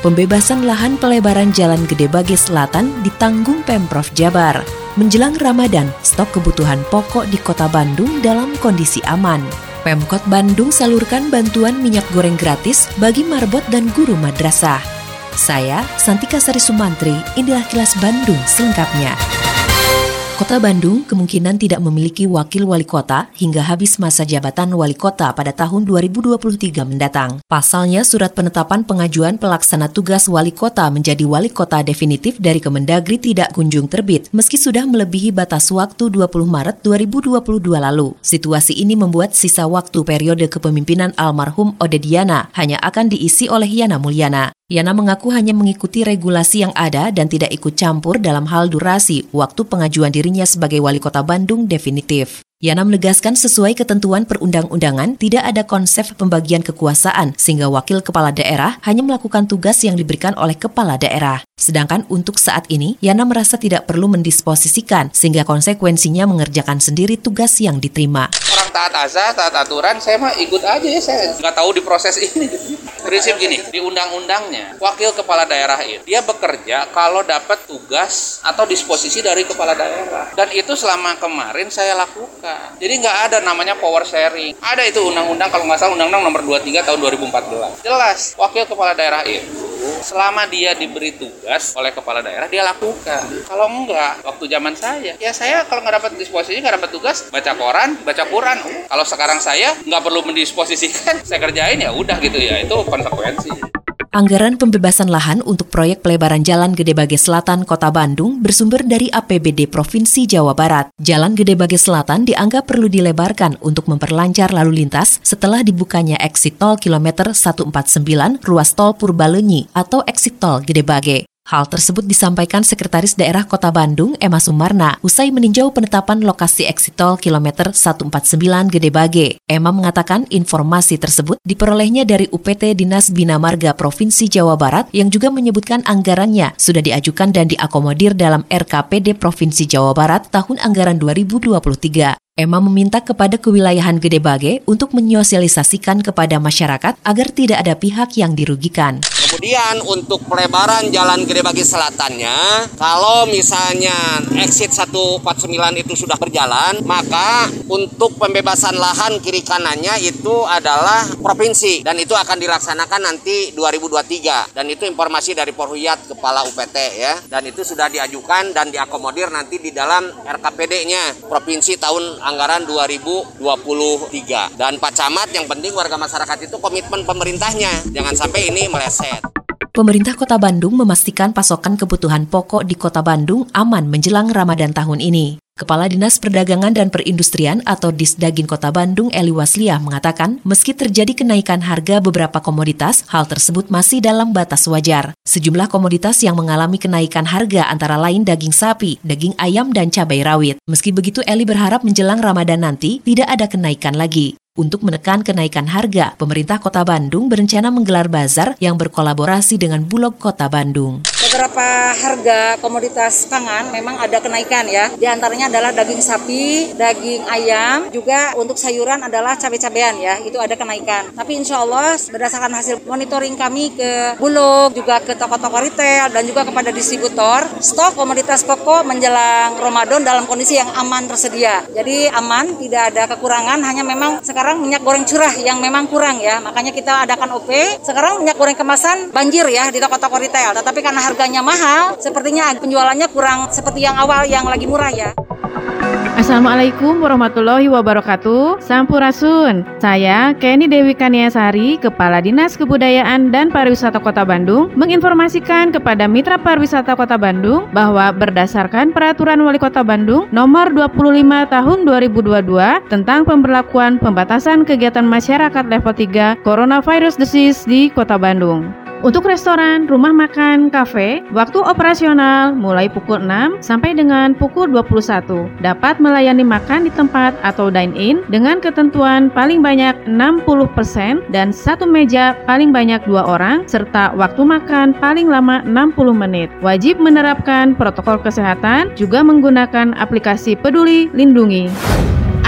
Pembebasan lahan pelebaran Jalan Gede Bage Selatan ditanggung Pemprov Jabar. Menjelang Ramadan, stok kebutuhan pokok di kota Bandung dalam kondisi aman. Pemkot Bandung salurkan bantuan minyak goreng gratis bagi marbot dan guru madrasah. Saya, Santika Sari Sumantri, inilah kilas Bandung selengkapnya. Kota Bandung kemungkinan tidak memiliki wakil wali kota hingga habis masa jabatan wali kota pada tahun 2023 mendatang. Pasalnya, surat penetapan pengajuan pelaksana tugas wali kota menjadi wali kota definitif dari Kemendagri tidak kunjung terbit, meski sudah melebihi batas waktu 20 Maret 2022 lalu. Situasi ini membuat sisa waktu periode kepemimpinan almarhum Odediana hanya akan diisi oleh Yana Mulyana. Yana mengaku hanya mengikuti regulasi yang ada dan tidak ikut campur dalam hal durasi waktu pengajuan dirinya sebagai wali kota Bandung definitif. Yana menegaskan sesuai ketentuan perundang-undangan tidak ada konsep pembagian kekuasaan sehingga wakil kepala daerah hanya melakukan tugas yang diberikan oleh kepala daerah. Sedangkan untuk saat ini, Yana merasa tidak perlu mendisposisikan sehingga konsekuensinya mengerjakan sendiri tugas yang diterima. Orang taat azas, taat aturan, saya mah ikut aja ya, saya nggak tahu di proses ini. Prinsip gini, di undang-undangnya, wakil kepala daerah itu dia bekerja kalau dapat tugas atau disposisi dari kepala daerah. Dan itu selama kemarin saya lakukan. Jadi nggak ada namanya power sharing. Ada itu undang-undang kalau nggak salah undang-undang nomor 23 tahun 2014. Jelas, wakil kepala daerah itu selama dia diberi tugas oleh kepala daerah dia lakukan. Kalau enggak waktu zaman saya ya saya kalau nggak dapat disposisi nggak dapat tugas baca koran baca Quran. Kalau sekarang saya nggak perlu mendisposisikan saya kerjain ya udah gitu ya. Itu konsekuensi Anggaran pembebasan lahan untuk proyek pelebaran Jalan Gede Bage Selatan Kota Bandung bersumber dari APBD Provinsi Jawa Barat. Jalan Gede Bage Selatan dianggap perlu dilebarkan untuk memperlancar lalu lintas setelah dibukanya exit tol kilometer 149 ruas tol Purbalenyi atau exit tol Gede Bage. Hal tersebut disampaikan Sekretaris Daerah Kota Bandung, Emma Sumarna, usai meninjau penetapan lokasi exit tol kilometer 149 Gede Bage. Emma mengatakan informasi tersebut diperolehnya dari UPT Dinas Bina Marga Provinsi Jawa Barat yang juga menyebutkan anggarannya sudah diajukan dan diakomodir dalam RKPD Provinsi Jawa Barat tahun anggaran 2023. Emma meminta kepada kewilayahan Gede Bage untuk menyosialisasikan kepada masyarakat agar tidak ada pihak yang dirugikan. Kemudian untuk pelebaran jalan Gede Bagi Selatannya, kalau misalnya exit 149 itu sudah berjalan, maka untuk pembebasan lahan kiri kanannya itu adalah provinsi dan itu akan dilaksanakan nanti 2023 dan itu informasi dari Porhuyat Kepala UPT ya. Dan itu sudah diajukan dan diakomodir nanti di dalam RKPD-nya provinsi tahun anggaran 2023 dan Pak Camat yang penting warga masyarakat itu komitmen pemerintahnya. Jangan sampai ini meleset Pemerintah Kota Bandung memastikan pasokan kebutuhan pokok di Kota Bandung aman menjelang Ramadan tahun ini. Kepala Dinas Perdagangan dan Perindustrian atau Disdagin Kota Bandung Eli Wasliah mengatakan, meski terjadi kenaikan harga beberapa komoditas, hal tersebut masih dalam batas wajar. Sejumlah komoditas yang mengalami kenaikan harga antara lain daging sapi, daging ayam, dan cabai rawit. Meski begitu, Eli berharap menjelang Ramadan nanti tidak ada kenaikan lagi. Untuk menekan kenaikan harga, pemerintah Kota Bandung berencana menggelar bazar yang berkolaborasi dengan Bulog Kota Bandung beberapa harga komoditas pangan memang ada kenaikan ya. Di antaranya adalah daging sapi, daging ayam, juga untuk sayuran adalah cabai-cabean ya, itu ada kenaikan. Tapi insya Allah berdasarkan hasil monitoring kami ke Bulog, juga ke toko-toko retail, dan juga kepada distributor, stok komoditas pokok menjelang Ramadan dalam kondisi yang aman tersedia. Jadi aman, tidak ada kekurangan, hanya memang sekarang minyak goreng curah yang memang kurang ya, makanya kita adakan OP. Sekarang minyak goreng kemasan banjir ya di toko-toko retail, tetapi karena harga harganya mahal, sepertinya penjualannya kurang seperti yang awal yang lagi murah ya. Assalamualaikum warahmatullahi wabarakatuh. Sampurasun. Saya Kenny Dewi Kaniasari Kepala Dinas Kebudayaan dan Pariwisata Kota Bandung Menginformasikan kepada Mitra Pariwisata Kota Bandung Bahwa berdasarkan Peraturan Wali Kota Bandung Nomor 25 Tahun 2022 Tentang pemberlakuan pembatasan kegiatan masyarakat level 3 Coronavirus Disease di Kota Bandung Untuk restoran, rumah makan, kafe, waktu operasional mulai pukul 6 sampai dengan pukul 21. Dapat melayani makan di tempat atau dine-in dengan ketentuan paling banyak 60% dan satu meja paling banyak dua orang serta waktu makan paling lama 60 menit. Wajib menerapkan protokol kesehatan juga menggunakan aplikasi Peduli Lindungi.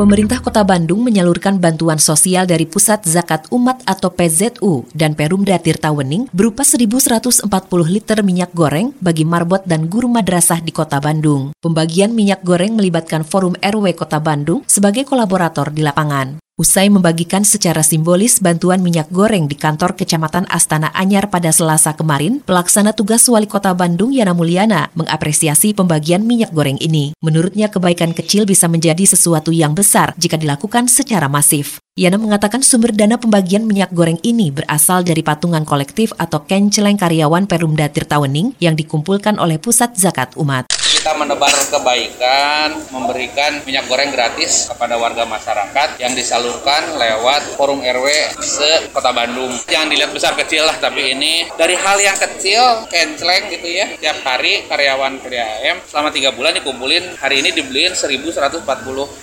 Pemerintah Kota Bandung menyalurkan bantuan sosial dari Pusat Zakat Umat atau PZU dan Perumda Tirta Wening berupa 1.140 liter minyak goreng bagi marbot dan guru madrasah di Kota Bandung. Pembagian minyak goreng melibatkan Forum RW Kota Bandung sebagai kolaborator di lapangan. Usai membagikan secara simbolis bantuan minyak goreng di kantor Kecamatan Astana Anyar pada Selasa kemarin, pelaksana tugas Wali Kota Bandung Yana Mulyana mengapresiasi pembagian minyak goreng ini. Menurutnya kebaikan kecil bisa menjadi sesuatu yang besar jika dilakukan secara masif. Yana mengatakan sumber dana pembagian minyak goreng ini berasal dari patungan kolektif atau kenceleng karyawan Perumda Tirtawening yang dikumpulkan oleh Pusat Zakat Umat kita menebar kebaikan, memberikan minyak goreng gratis kepada warga masyarakat yang disalurkan lewat forum RW se Kota Bandung. Jangan dilihat besar kecil lah, tapi ini dari hal yang kecil, kenceleng gitu ya. Tiap hari karyawan PDAM selama tiga bulan dikumpulin, hari ini dibeliin 1140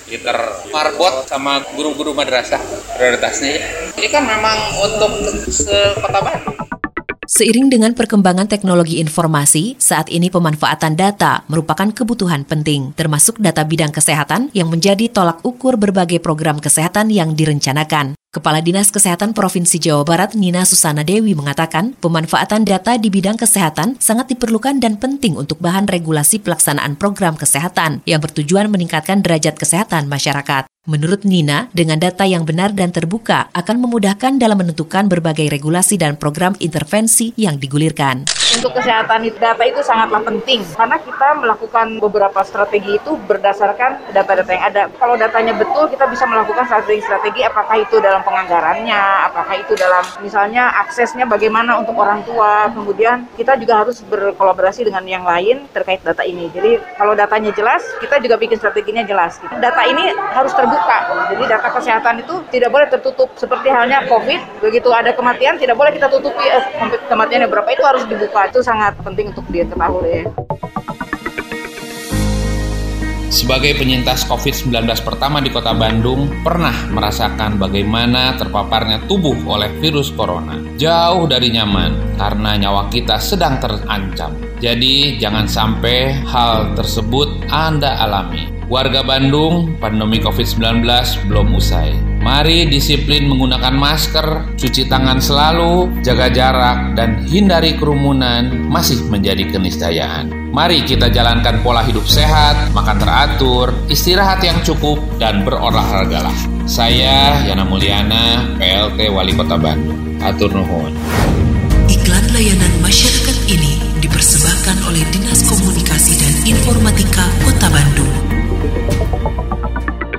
liter marbot sama guru-guru madrasah prioritasnya ya. Ini kan memang untuk se Kota Bandung. Seiring dengan perkembangan teknologi informasi, saat ini pemanfaatan data merupakan kebutuhan penting, termasuk data bidang kesehatan yang menjadi tolak ukur berbagai program kesehatan yang direncanakan. Kepala Dinas Kesehatan Provinsi Jawa Barat Nina Susana Dewi mengatakan, pemanfaatan data di bidang kesehatan sangat diperlukan dan penting untuk bahan regulasi pelaksanaan program kesehatan yang bertujuan meningkatkan derajat kesehatan masyarakat. Menurut Nina, dengan data yang benar dan terbuka akan memudahkan dalam menentukan berbagai regulasi dan program intervensi yang digulirkan. Untuk kesehatan data itu sangatlah penting karena kita melakukan beberapa strategi itu berdasarkan data-data yang ada. Kalau datanya betul, kita bisa melakukan strategi-strategi apakah itu dalam penganggarannya, apakah itu dalam misalnya aksesnya bagaimana untuk orang tua. Kemudian kita juga harus berkolaborasi dengan yang lain terkait data ini. Jadi kalau datanya jelas, kita juga bikin strateginya jelas. Data ini harus terbuka. Jadi data kesehatan itu tidak boleh tertutup seperti halnya COVID. Begitu ada kematian tidak boleh kita tutupi eh, kematiannya berapa itu harus dibuka. Itu sangat penting untuk diketahui. Sebagai penyintas COVID-19 pertama di kota Bandung, pernah merasakan bagaimana terpaparnya tubuh oleh virus corona. Jauh dari nyaman, karena nyawa kita sedang terancam. Jadi, jangan sampai hal tersebut Anda alami. Warga Bandung, pandemi COVID-19 belum usai. Mari disiplin menggunakan masker, cuci tangan selalu, jaga jarak, dan hindari kerumunan masih menjadi keniscayaan. Mari kita jalankan pola hidup sehat, makan teratur, istirahat yang cukup, dan berolahragalah. Saya Yana Mulyana, PLT Wali Kota Bandung. Atur nuhun. Iklan layanan masyarakat ini dipersembahkan oleh Dinas Komunikasi dan Informatika Kota Bandung.